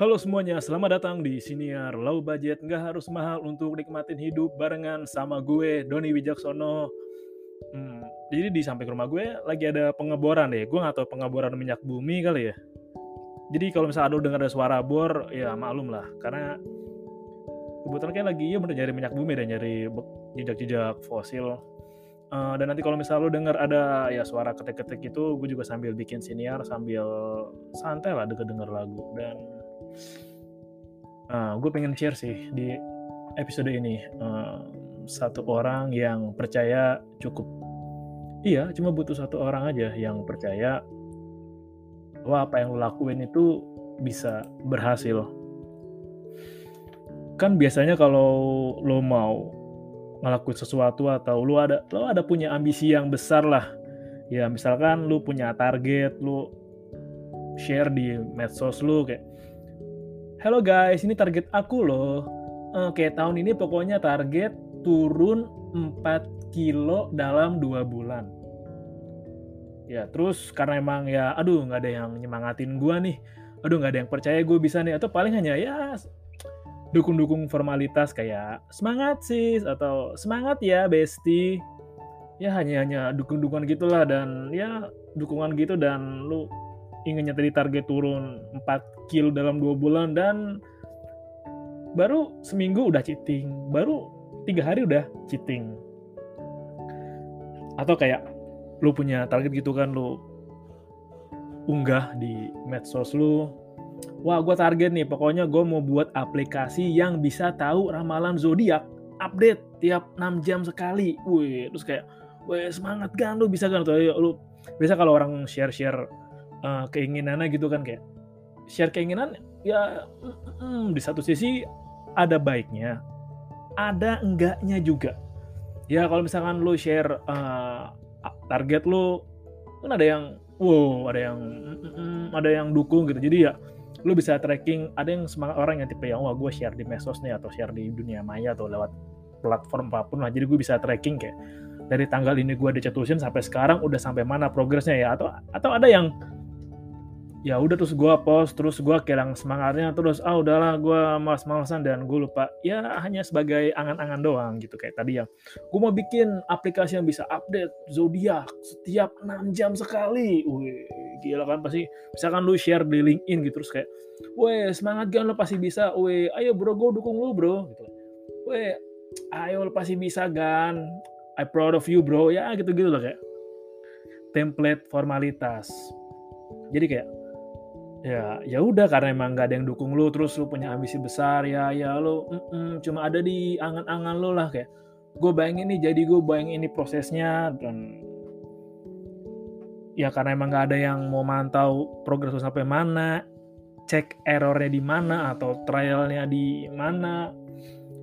Halo semuanya, selamat datang di Siniar Low Budget. Nggak harus mahal untuk nikmatin hidup barengan sama gue, Doni Wijaksono. Hmm, jadi di samping rumah gue lagi ada pengeboran deh. Gue nggak tahu pengeboran minyak bumi kali ya. Jadi kalau misalnya ada dengar ada suara bor, ya maklum lah. Karena kebetulan kayak lagi ya bener nyari minyak bumi dan nyari jejak-jejak fosil. Uh, dan nanti kalau misalnya lo dengar ada ya suara ketik-ketik itu, gue juga sambil bikin siniar sambil santai lah denger-denger lagu dan Nah, gue pengen share sih di episode ini uh, satu orang yang percaya cukup. Iya, cuma butuh satu orang aja yang percaya bahwa apa yang lo lakuin itu bisa berhasil. Kan biasanya kalau lo mau ngelakuin sesuatu atau lo ada lo ada punya ambisi yang besar lah. Ya misalkan lo punya target, lo share di medsos lo kayak Halo guys, ini target aku loh. Oke, tahun ini pokoknya target turun 4 kilo dalam 2 bulan. Ya, terus karena emang ya, aduh nggak ada yang nyemangatin gue nih. Aduh nggak ada yang percaya gue bisa nih. Atau paling hanya ya dukung-dukung formalitas kayak semangat sis atau semangat ya besti. Ya hanya hanya dukung-dukungan gitulah dan ya dukungan gitu dan lu inginnya tadi target turun 4 kilo dalam dua bulan dan baru seminggu udah cheating baru tiga hari udah cheating. Atau kayak lu punya target gitu kan lu unggah di medsos lu wah gue target nih pokoknya gue mau buat aplikasi yang bisa tahu ramalan zodiak update tiap 6 jam sekali. Wih terus kayak wih semangat kan lu bisa kan? Tuh lu biasa kalau orang share-share uh, keinginannya gitu kan kayak share keinginan ya mm, di satu sisi ada baiknya ada enggaknya juga. Ya kalau misalkan lo share uh, target lo kan ada yang wow ada yang mm, ada yang dukung gitu. Jadi ya lo bisa tracking ada yang semangat orang yang tipe yang wah gue share di medsos nih atau share di dunia maya atau lewat platform apa pun lah. Jadi gue bisa tracking kayak dari tanggal ini gue dicetusin sampai sekarang udah sampai mana progresnya ya atau atau ada yang ya udah terus gue post terus gue kehilangan semangatnya terus ah udahlah gue malas-malasan dan gue lupa. Ya hanya sebagai angan-angan doang gitu kayak tadi yang gue mau bikin aplikasi yang bisa update zodiak setiap 6 jam sekali. Wih gila kan pasti. Misalkan lu share di LinkedIn gitu terus kayak weh semangat kan lo pasti bisa. Weh ayo bro gue dukung lu bro. Gitu. Weh ayo lo pasti bisa kan. I proud of you bro. Ya gitu gitu loh kayak. Template formalitas. Jadi kayak ya ya udah karena emang gak ada yang dukung lu terus lu punya ambisi besar ya ya lu mm -mm, cuma ada di angan-angan lu lah kayak gue bayangin nih jadi gue bayangin ini prosesnya dan ya karena emang gak ada yang mau mantau progres lu sampai mana cek errornya di mana atau trialnya di mana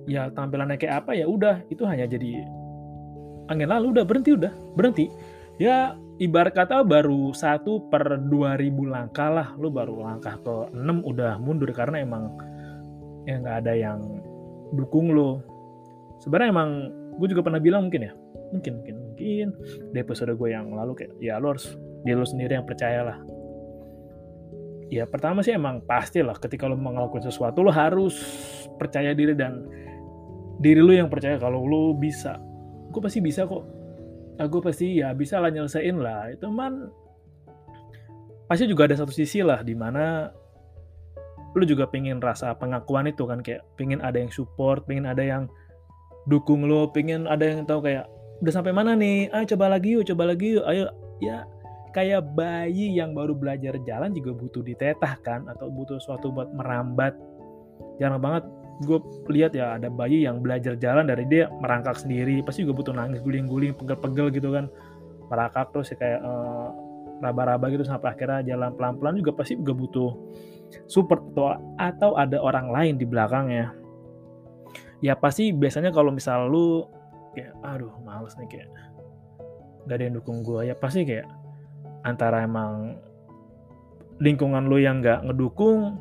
ya tampilannya kayak apa ya udah itu hanya jadi angin lalu udah berhenti udah berhenti. Ya ibarat kata baru satu per 2000 langkah lah. Lu baru langkah ke 6 udah mundur karena emang ya nggak ada yang dukung lo sebenarnya emang gue juga pernah bilang mungkin ya mungkin mungkin mungkin di episode gue yang lalu kayak ya lo harus dia lo sendiri yang percaya lah. Ya pertama sih emang pasti lah ketika lo mau ngelakuin sesuatu lo harus percaya diri dan diri lo yang percaya kalau lo bisa. Gue pasti bisa kok aku pasti ya bisa lah nyelesain lah. Itu man pasti juga ada satu sisi lah di mana lu juga pengen rasa pengakuan itu kan kayak pengen ada yang support, pengen ada yang dukung lo, pengen ada yang tahu kayak udah sampai mana nih, ayo coba lagi yuk, coba lagi yuk, ayo. Ya kayak bayi yang baru belajar jalan juga butuh ditetah kan atau butuh suatu buat merambat. Jarang banget gue lihat ya ada bayi yang belajar jalan dari dia merangkak sendiri pasti juga butuh nangis guling-guling pegel-pegel gitu kan. Merangkak terus ya kayak uh, raba-raba gitu sampai akhirnya jalan pelan-pelan juga pasti juga butuh support atau, atau ada orang lain di belakangnya. Ya pasti biasanya kalau misal lu kayak aduh males nih kayak gak ada yang dukung gue ya pasti kayak antara emang lingkungan lu yang gak ngedukung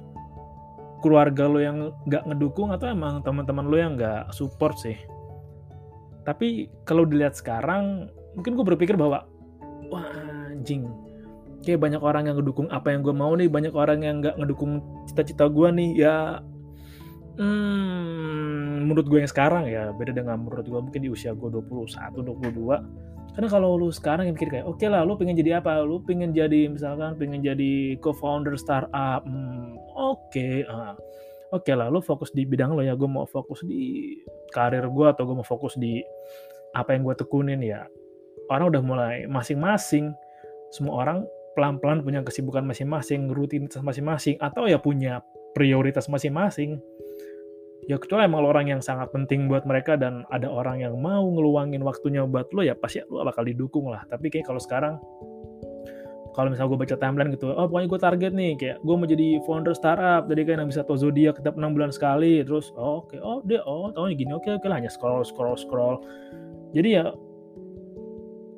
keluarga lo yang gak ngedukung atau emang teman-teman lo yang gak support sih? Tapi kalau dilihat sekarang mungkin gue berpikir bahwa wah anjing. Kayak banyak orang yang ngedukung apa yang gue mau nih banyak orang yang nggak ngedukung cita-cita gue nih. Ya hmm, menurut gue yang sekarang ya beda dengan menurut gue mungkin di usia gue 21 22 karena kalau lu sekarang yang mikir kayak oke okay lah lu pengen jadi apa? Lu pengen jadi misalkan pengen jadi co-founder startup. Hmm, oke okay, uh, oke okay lah lu fokus di bidang lo ya. Gue mau fokus di karir gue atau gue mau fokus di apa yang gue tekunin ya. Orang udah mulai masing-masing. Semua orang pelan-pelan punya kesibukan masing-masing, rutinitas masing-masing, atau ya punya prioritas masing-masing. Ya kecuali emang lo orang yang sangat penting buat mereka dan ada orang yang mau ngeluangin waktunya buat lo ya pasti lo bakal didukung lah. Tapi kayak kalau sekarang kalau misalnya gue baca timeline gitu, oh pokoknya gue target nih, kayak gue mau jadi founder startup, jadi kayak yang bisa tau zodiak setiap 6 bulan sekali, terus oh, oke, okay, oh dia, oh tahunnya gini, oke okay, oke okay lah, hanya scroll, scroll, scroll. Jadi ya,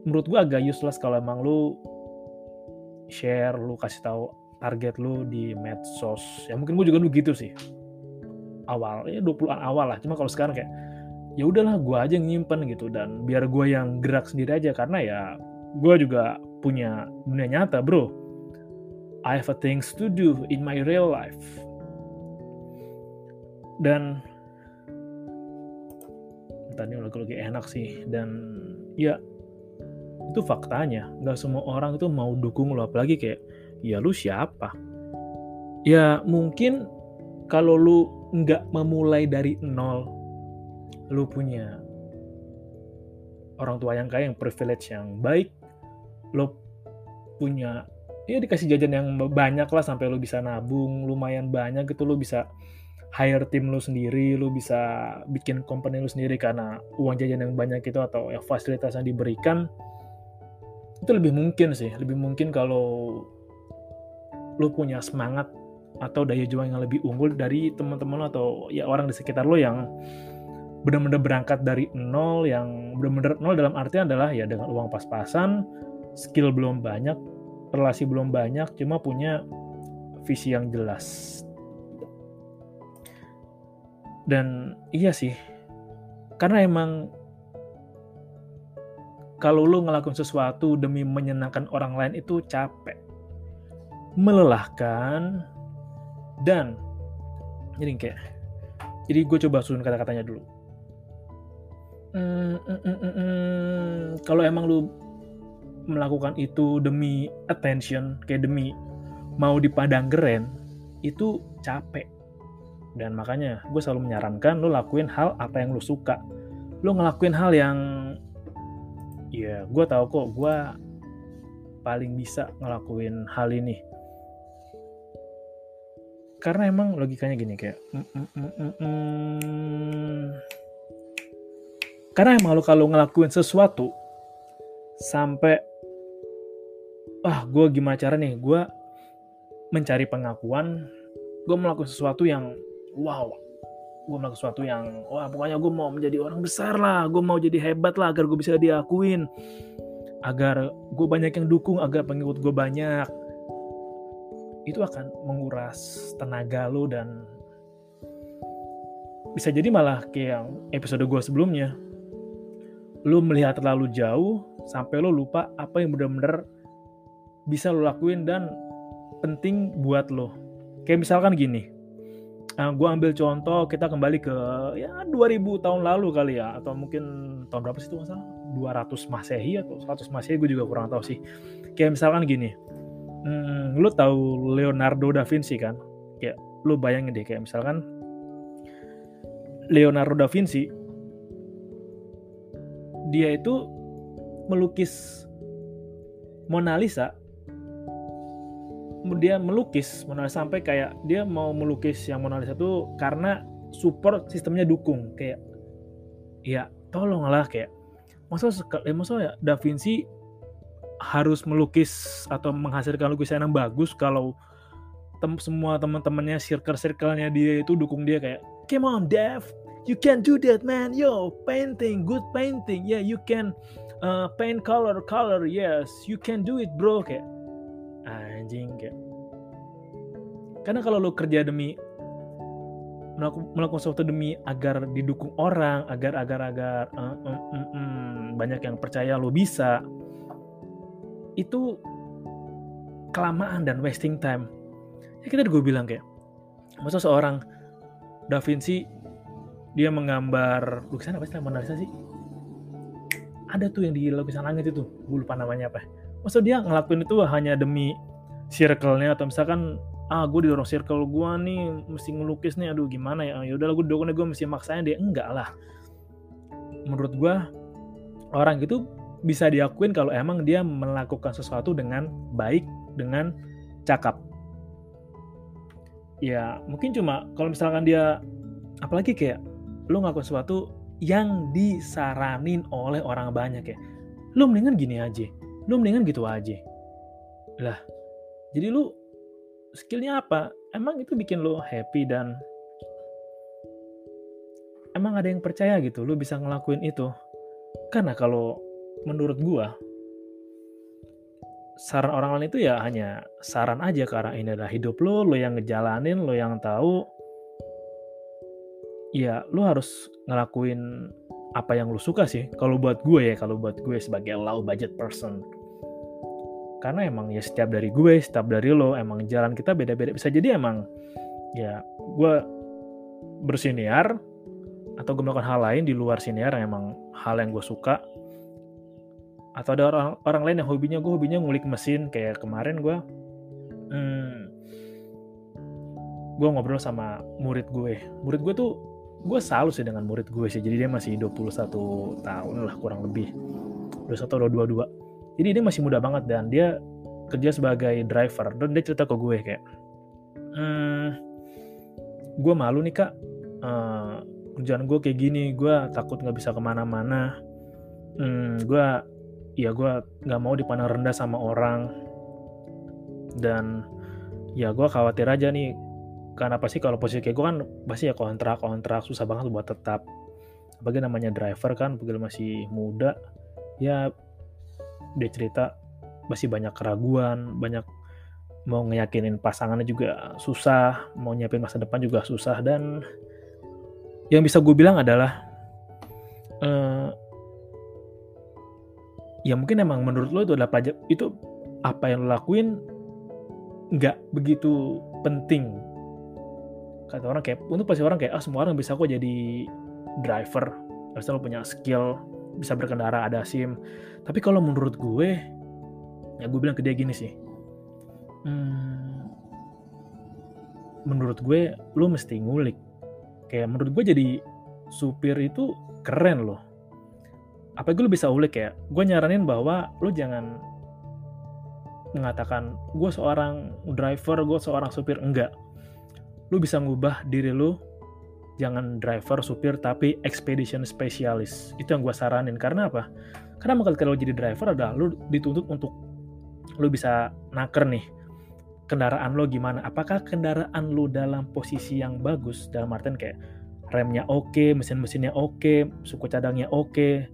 menurut gue agak useless kalau emang lu share lu kasih tahu target lu di medsos ya mungkin gue juga dulu gitu sih awal. Ya 20-an awal lah. Cuma kalau sekarang kayak ya udahlah gue aja yang nyimpen gitu. Dan biar gue yang gerak sendiri aja. Karena ya gue juga punya dunia nyata bro. I have a things to do in my real life. Dan tadi lagi enak sih. Dan ya itu faktanya. Nggak semua orang itu mau dukung lo. Apalagi kayak ya lu siapa? Ya mungkin kalau lu nggak memulai dari nol. Lu punya orang tua yang kaya yang privilege yang baik lo punya ya dikasih jajan yang banyak lah sampai lo bisa nabung lumayan banyak gitu. Lo bisa hire tim lo sendiri, lo bisa bikin company lo sendiri karena uang jajan yang banyak itu atau ya fasilitas yang diberikan itu lebih mungkin sih. Lebih mungkin kalau lo punya semangat atau daya juang yang lebih unggul dari teman-teman lo atau ya orang di sekitar lo yang benar-benar berangkat dari nol yang benar-benar nol dalam artian adalah ya dengan uang pas-pasan skill belum banyak relasi belum banyak cuma punya visi yang jelas. Dan iya sih karena emang kalau lu ngelakuin sesuatu demi menyenangkan orang lain itu capek, melelahkan, dan jadi kayak jadi gue coba susun kata-katanya dulu. Mm, mm, mm. Kalau emang lu melakukan itu demi attention, kayak demi mau dipandang keren, itu capek. Dan makanya gue selalu menyarankan lu lakuin hal apa yang lu suka. Lu ngelakuin hal yang ya gue tahu kok gue paling bisa ngelakuin hal ini karena emang logikanya gini kayak mm, mm, mm, karena emang lo kalau ngelakuin sesuatu sampai ah gue gimana cara nih? Gue mencari pengakuan gue melakukan sesuatu yang wow gue melakukan sesuatu yang wah pokoknya gue mau menjadi orang besar lah gue mau jadi hebat lah agar gue bisa diakuin agar gue banyak yang dukung agar pengikut gue banyak itu akan menguras tenaga lo dan bisa jadi malah kayak yang episode gue sebelumnya. Lo melihat terlalu jauh sampai lo lupa apa yang benar-benar bisa lo lakuin dan penting buat lo kayak misalkan gini Nah, gue ambil contoh kita kembali ke ya 2000 tahun lalu kali ya atau mungkin tahun berapa sih itu masalah 200 masehi atau 100 masehi gue juga kurang tahu sih. Kayak misalkan gini hmm, lu tahu Leonardo da Vinci kan? Kayak lu bayangin deh kayak misalkan Leonardo da Vinci dia itu melukis Mona Lisa. Dia melukis Mona Lisa sampai kayak dia mau melukis yang Mona Lisa itu karena support sistemnya dukung. Kayak ya tolonglah kayak masa eh, ya Da Vinci harus melukis atau menghasilkan lukisan yang bagus kalau tem semua teman-temannya circle-circle-nya dia itu dukung dia kayak come on Dev you can do that man. Yo painting good painting. Yeah you can uh, paint color color. Yes you can do it bro. Kayak anjing kayak. Karena kalau lo kerja demi melakukan sesuatu demi agar didukung orang agar agar agar uh, um, um, um, banyak yang percaya lo bisa itu kelamaan dan wasting time. Ya kita gue bilang kayak masa seorang Da Vinci dia menggambar lukisan apa sih Mona Lisa sih? Ada tuh yang di lukisan langit itu gue lupa namanya apa. Masa dia ngelakuin itu hanya demi circle-nya atau misalkan ah gue didorong circle gue nih mesti ngelukis nih aduh gimana ya? Ya udahlah gue didorong gue mesti maksain dia enggak lah. Menurut gue orang itu bisa diakuin kalau emang dia melakukan sesuatu dengan baik, dengan cakap. Ya, mungkin cuma kalau misalkan dia apalagi kayak lu ngelakuin sesuatu yang disaranin oleh orang banyak ya. Lu mendingan gini aja. Lu mendingan gitu aja. Lah, jadi lu skillnya apa? Emang itu bikin lu happy dan emang ada yang percaya gitu lu bisa ngelakuin itu. Karena kalau menurut gua saran orang lain itu ya hanya saran aja karena ini adalah hidup lo, lo yang ngejalanin, lo yang tahu. Ya, lo harus ngelakuin apa yang lo suka sih. Kalau buat gue ya, kalau buat gue sebagai low budget person. Karena emang ya setiap dari gue, setiap dari lo, emang jalan kita beda-beda. Bisa jadi emang ya gue bersiniar atau gue melakukan hal lain di luar siniar yang emang hal yang gue suka atau ada orang orang lain yang hobinya gue hobinya ngulik mesin. Kayak kemarin gue hmm, gue ngobrol sama murid gue. Murid gue tuh gue salut sih dengan murid gue sih. Jadi dia masih 21 tahun lah kurang lebih. 21 atau 22 jadi dia masih muda banget dan dia kerja sebagai driver. Dan dia cerita ke gue kayak hmm, gue malu nih kak. Uh, kerjaan gue kayak gini. Gue takut nggak bisa ke mana-mana. Hmm, gue ya gue nggak mau dipandang rendah sama orang. Dan ya gue khawatir aja nih karena pasti kalau posisi kayak gue kan pasti ya kontrak kontrak susah banget buat tetap. Apalagi namanya driver kan begitu masih muda ya dia cerita masih banyak keraguan banyak mau ngeyakinin pasangannya juga susah mau nyiapin masa depan juga susah. Dan yang bisa gue bilang adalah eh, ya mungkin emang menurut lo itu adalah pelajar itu apa yang lo lakuin nggak begitu penting. Kata orang kayak untuk pasti orang kayak ah semua orang bisa kok jadi driver. Pasti lo punya skill bisa berkendara ada sim. Tapi kalau menurut gue ya gue bilang ke dia gini sih. Hmm, menurut gue lo mesti ngulik. Kayak menurut gue jadi supir itu keren loh apa gue bisa ulik ya gue nyaranin bahwa lo jangan mengatakan gue seorang driver gue seorang supir. Enggak. Lo bisa ngubah diri lo jangan driver supir tapi expedition specialist. Itu yang gue saranin. Karena apa? Karena kalau jadi driver adalah lo dituntut untuk lo bisa naker nih kendaraan lo gimana? Apakah kendaraan lo dalam posisi yang bagus? Dalam artian kayak remnya oke okay, mesin-mesinnya oke okay, suku cadangnya oke okay,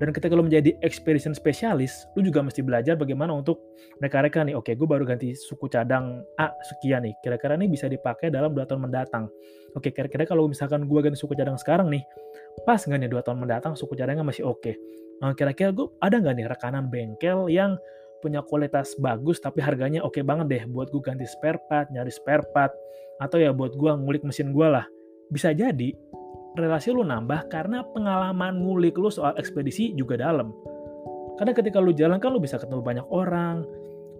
dan ketika lo menjadi expedition spesialis, lo juga mesti belajar bagaimana untuk mereka-reka nih, oke gue baru ganti suku cadang A sekian nih, kira-kira ini bisa dipakai dalam dua tahun mendatang. Oke, kira-kira kalau misalkan gue ganti suku cadang sekarang nih, pas nggak nih dua tahun mendatang suku cadangnya masih oke. Nah, kira-kira gue ada nggak nih rekanan bengkel yang punya kualitas bagus tapi harganya oke banget deh buat gue ganti spare part, nyari spare part, atau ya buat gue ngulik mesin gue lah. Bisa jadi relasi lu nambah karena pengalaman ngulik lu soal ekspedisi juga dalam. Karena ketika lu jalan kan lu bisa ketemu banyak orang,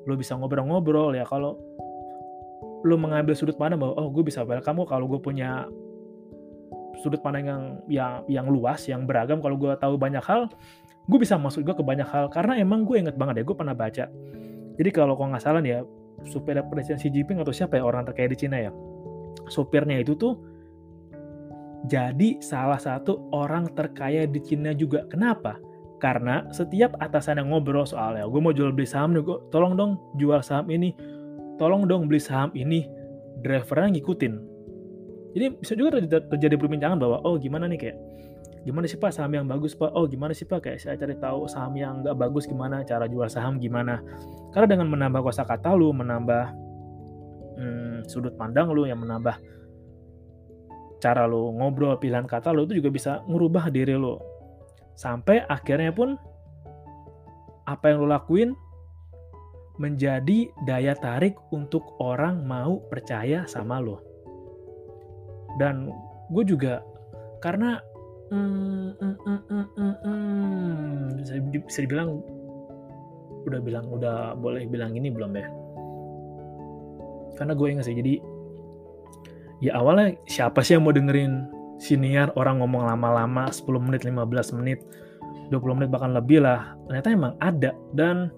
lo bisa ngobrol-ngobrol ya. Kalau lo mengambil sudut pandang bahwa oh gue bisa welcome kalau gue punya sudut pandang yang yang yang luas yang beragam. Kalau gue tahu banyak hal gue bisa masuk juga ke banyak hal. Karena emang gue inget banget ya gue pernah baca. Jadi kalau kau nggak salah ya supir presiden Xi Jinping atau siapa ya orang terkaya di Cina ya supirnya itu tuh jadi salah satu orang terkaya di Cina juga. Kenapa? Karena setiap atasan yang ngobrol soalnya gue mau jual beli saham nih gue tolong dong jual saham ini tolong dong beli saham ini. Drivernya ngikutin. Jadi bisa juga terjadi perbincangan bahwa oh gimana nih kayak gimana sih pak saham yang bagus pak? Oh gimana sih pak? Kayak saya cari tahu saham yang nggak bagus gimana cara jual saham gimana? Karena dengan menambah kosakata lu menambah hmm, sudut pandang lu yang menambah cara lu ngobrol pilihan kata lu itu juga bisa ngerubah diri lu sampai akhirnya pun apa yang lu lakuin menjadi daya tarik untuk orang mau percaya sama lo. Dan gue juga karena mm, mm, mm, mm, mm, mm, bisa dibilang udah bilang udah boleh bilang ini belum ya? Karena gue ingat sih jadi ya awalnya siapa sih yang mau dengerin siniar orang ngomong lama-lama 10 menit 15 menit 20 menit bahkan lebih lah. Ternyata emang ada. Dan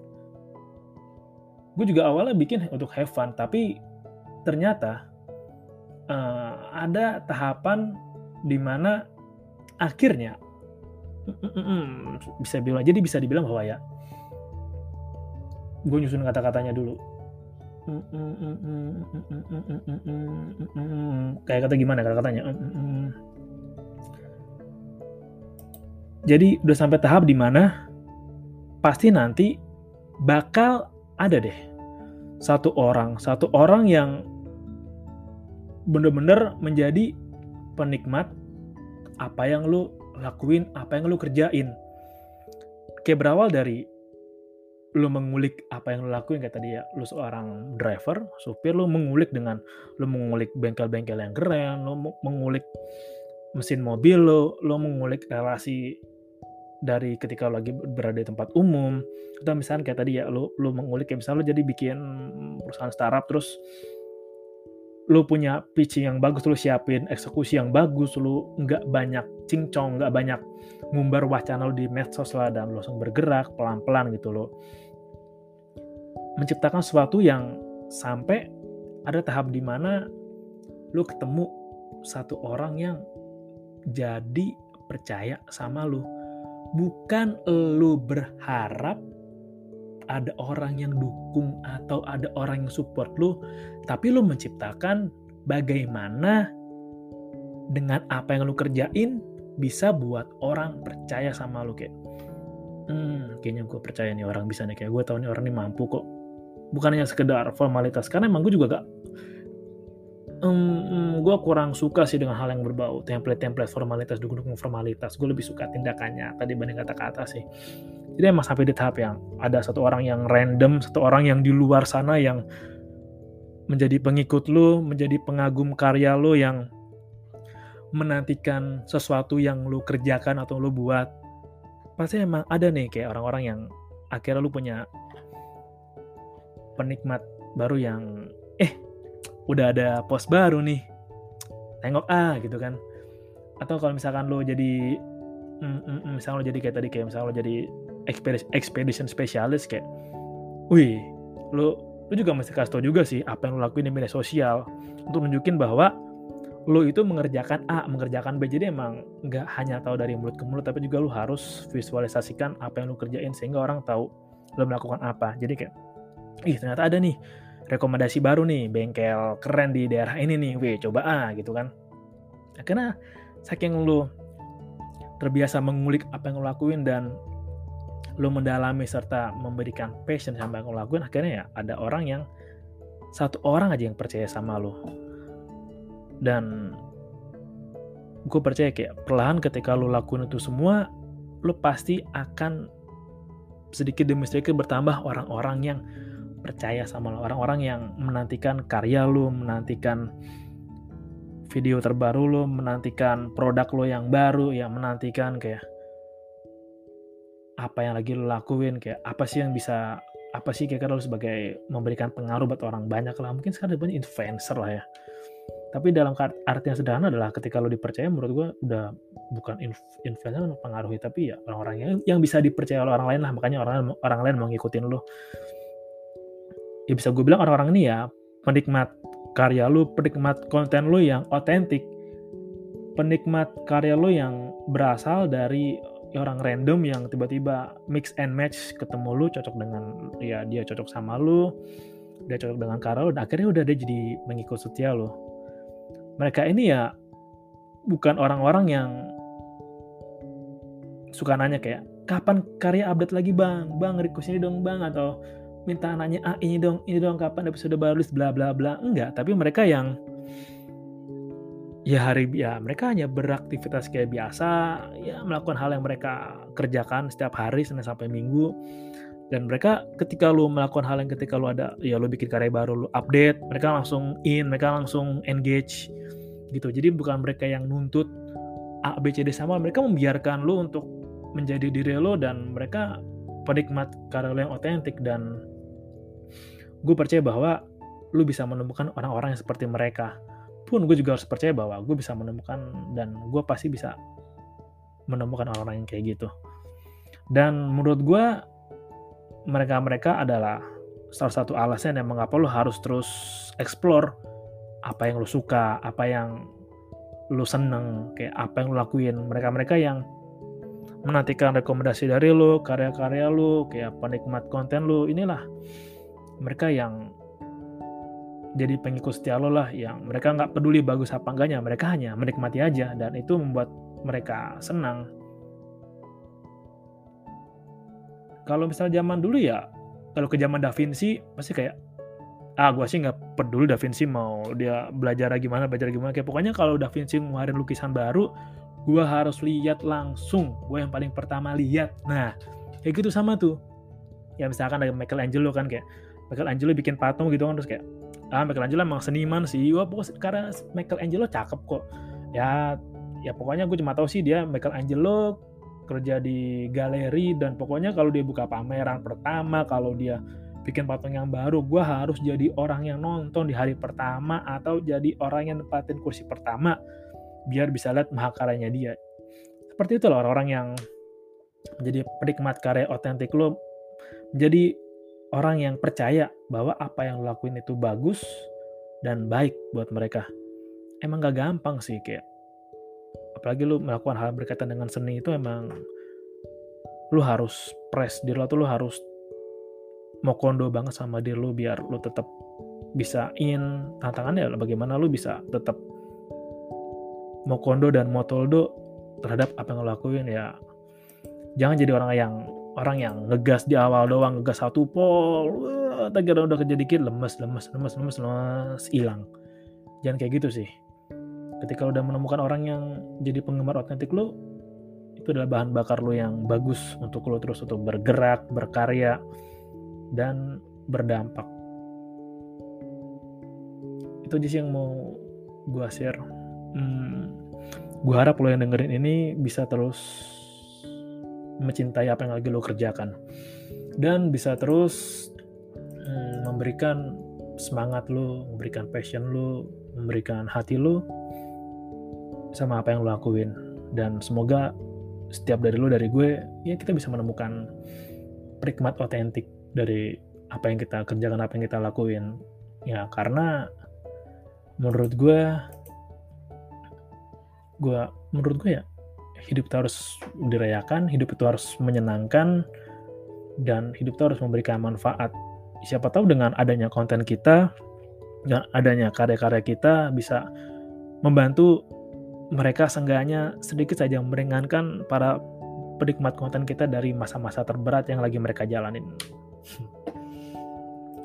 gue juga awalnya bikin untuk have fun tapi ternyata uh, ada tahapan di mana akhirnya bisa bilang jadi bisa dibilang bahwa ya gue nyusun kata-katanya dulu kayak kata gimana kata-katanya jadi udah sampai tahap di mana pasti nanti bakal ada deh satu orang, satu orang yang bener-bener menjadi penikmat apa yang lu lakuin, apa yang lu kerjain. Kayak berawal dari lu mengulik apa yang lu lakuin kayak tadi ya, lu seorang driver, supir, lu mengulik dengan lu mengulik bengkel-bengkel yang keren, lu mengulik mesin mobil lu, lu mengulik relasi dari ketika lo lagi berada di tempat umum. Atau misalnya kayak tadi ya lo lo mengulik kayak misalnya lo jadi bikin perusahaan startup terus lo punya pitching yang bagus lo siapin eksekusi yang bagus lo nggak banyak cincong nggak banyak ngumbar wacana lo di medsos lah dan lo langsung bergerak pelan-pelan gitu lo menciptakan sesuatu yang sampai ada tahap di mana lo ketemu satu orang yang jadi percaya sama lo bukan lu berharap ada orang yang dukung atau ada orang yang support lu, tapi lu menciptakan bagaimana dengan apa yang lu kerjain bisa buat orang percaya sama lu kayak hmm kayaknya gue percaya nih orang bisa nih. Kayak gue tahu nih orang ini mampu kok. Bukan hanya sekedar formalitas karena emang gue juga gak um, gue kurang suka sih dengan hal yang berbau template-template formalitas dukung-dukung formalitas. Gue lebih suka tindakannya tadi banding kata-kata sih. Jadi emang sampai di tahap yang ada satu orang yang random satu orang yang di luar sana yang menjadi pengikut lo menjadi pengagum karya lo yang menantikan sesuatu yang lo kerjakan atau lo buat pasti emang ada nih kayak orang-orang yang akhirnya lo punya penikmat baru yang eh udah ada post baru nih. Tengok ah gitu kan. Atau kalau misalkan lo jadi mm, mm, mm, misalnya lo jadi kayak tadi kayak misalnya lo jadi expedition, expedition specialist kayak wih lo lo juga mesti kasih tau juga sih apa yang lo lakuin di media sosial untuk nunjukin bahwa lo itu mengerjakan A, mengerjakan B. Jadi emang nggak hanya tahu dari mulut ke mulut, tapi juga lo harus visualisasikan apa yang lo kerjain sehingga orang tahu lo melakukan apa. Jadi kayak, ih ternyata ada nih rekomendasi baru nih bengkel keren di daerah ini nih weh coba ah gitu kan karena saking lu terbiasa mengulik apa yang lu lakuin dan lu mendalami serta memberikan passion sama yang lu lakuin akhirnya ya ada orang yang satu orang aja yang percaya sama lu dan gue percaya kayak perlahan ketika lu lakuin itu semua lu pasti akan sedikit demi sedikit bertambah orang-orang yang percaya sama orang-orang yang menantikan karya lo, menantikan video terbaru lo, menantikan produk lo yang baru, yang menantikan kayak apa yang lagi lo lakuin, kayak apa sih yang bisa apa sih kira-kira lu sebagai memberikan pengaruh buat orang banyak lah. Mungkin sekarang banyak influencer lah ya tapi dalam arti yang sederhana adalah ketika lo dipercaya menurut gue udah bukan influencer mempengaruhi tapi ya orang-orang yang, yang bisa dipercaya oleh orang lain lah. Makanya orang orang lain mau ngikutin lo. Ya bisa gue bilang orang-orang ini ya penikmat karya lo penikmat konten lo yang otentik. Penikmat karya lo yang berasal dari orang random yang tiba-tiba mix and match ketemu lu cocok dengan ya dia cocok sama lu dia cocok dengan karya lu akhirnya udah dia jadi mengikut setia lo mereka ini ya bukan orang-orang yang suka nanya kayak kapan karya update lagi bang? Bang request ini dong bang atau minta nanya ah ini dong ini dong kapan episode baru list bla bla bla. Enggak tapi mereka yang ya hari ya mereka hanya beraktivitas kayak biasa ya melakukan hal yang mereka kerjakan setiap hari senin sampai minggu dan mereka ketika lu melakukan hal yang ketika lu ada ya lu bikin karya baru lu update mereka langsung in mereka langsung engage gitu. Jadi bukan mereka yang nuntut A B C D sama mereka membiarkan lo untuk menjadi diri lo dan mereka penikmat karya lo yang otentik. Dan gue percaya bahwa lu bisa menemukan orang-orang yang seperti mereka. Pun gue juga harus percaya bahwa gue bisa menemukan dan gue pasti bisa menemukan orang-orang yang kayak gitu. Dan menurut gue mereka-mereka adalah salah satu alasan yang mengapa lo harus terus explore apa yang lo suka, apa yang lo seneng, kayak apa yang lo lakuin. Mereka-mereka yang menantikan rekomendasi dari lo, karya-karya lo, kayak penikmat konten lo, inilah mereka yang jadi pengikut setia lo lah, yang mereka nggak peduli bagus apa enggaknya, mereka hanya menikmati aja, dan itu membuat mereka senang. Kalau misalnya zaman dulu ya, kalau ke zaman Da Vinci, pasti kayak ah gue sih nggak peduli Da Vinci mau dia belajar gimana belajar gimana. Kayak pokoknya kalau Da Vinci ngeluarin lukisan baru gue harus lihat langsung gue yang paling pertama lihat. Nah kayak gitu sama tuh. Ya misalkan ada Michelangelo kan kayak Michelangelo bikin patung gitu kan terus kayak ah Michelangelo emang seniman sih. Wah pokoknya karena Michelangelo cakep kok. Ya ya pokoknya gue cuma tahu sih dia Michelangelo kerja di galeri dan pokoknya kalau dia buka pameran pertama kalau dia bikin patung yang baru, gue harus jadi orang yang nonton di hari pertama atau jadi orang yang nempatin kursi pertama biar bisa lihat mahakaryanya dia. Seperti itu loh orang-orang yang menjadi penikmat karya otentik lo, menjadi orang yang percaya bahwa apa yang lo lakuin itu bagus dan baik buat mereka. Emang gak gampang sih kayak apalagi lo melakukan hal berkaitan dengan seni itu emang lo harus press diri lo tuh lo harus mau kondo banget sama diri lu biar lu tetap bisa in tantangannya adalah bagaimana lu bisa tetap mau kondo dan mau toldo terhadap apa yang lo lakuin. Ya jangan jadi orang yang orang yang ngegas di awal doang ngegas satu pol tapi udah kerja dikit lemes lemes lemes lemes lemes hilang. Jangan kayak gitu sih ketika lo udah menemukan orang yang jadi penggemar otentik lo itu adalah bahan bakar lo yang bagus untuk lo terus untuk bergerak berkarya dan berdampak. Itu aja sih yang mau gue share. Hmm, gue harap lo yang dengerin ini bisa terus mencintai apa yang lagi lo kerjakan dan bisa terus hmm, memberikan semangat lo, memberikan passion lo, memberikan hati lo sama apa yang lo lakuin. Dan semoga setiap dari lo dari gue ya kita bisa menemukan penikmat otentik dari apa yang kita kerjakan apa yang kita lakuin. Ya karena menurut gue gue menurut gue ya hidup itu harus dirayakan hidup itu harus menyenangkan dan hidup itu harus memberikan manfaat. Siapa tahu dengan adanya konten kita dan adanya karya-karya kita bisa membantu mereka seenggaknya sedikit saja meringankan para penikmat konten kita dari masa-masa terberat yang lagi mereka jalanin.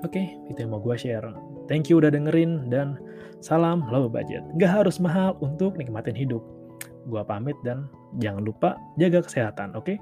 Oke, okay, itu yang mau gue share. Thank you udah dengerin dan salam low budget. Gak harus mahal untuk nikmatin hidup. Gue pamit dan jangan lupa jaga kesehatan, oke? Okay?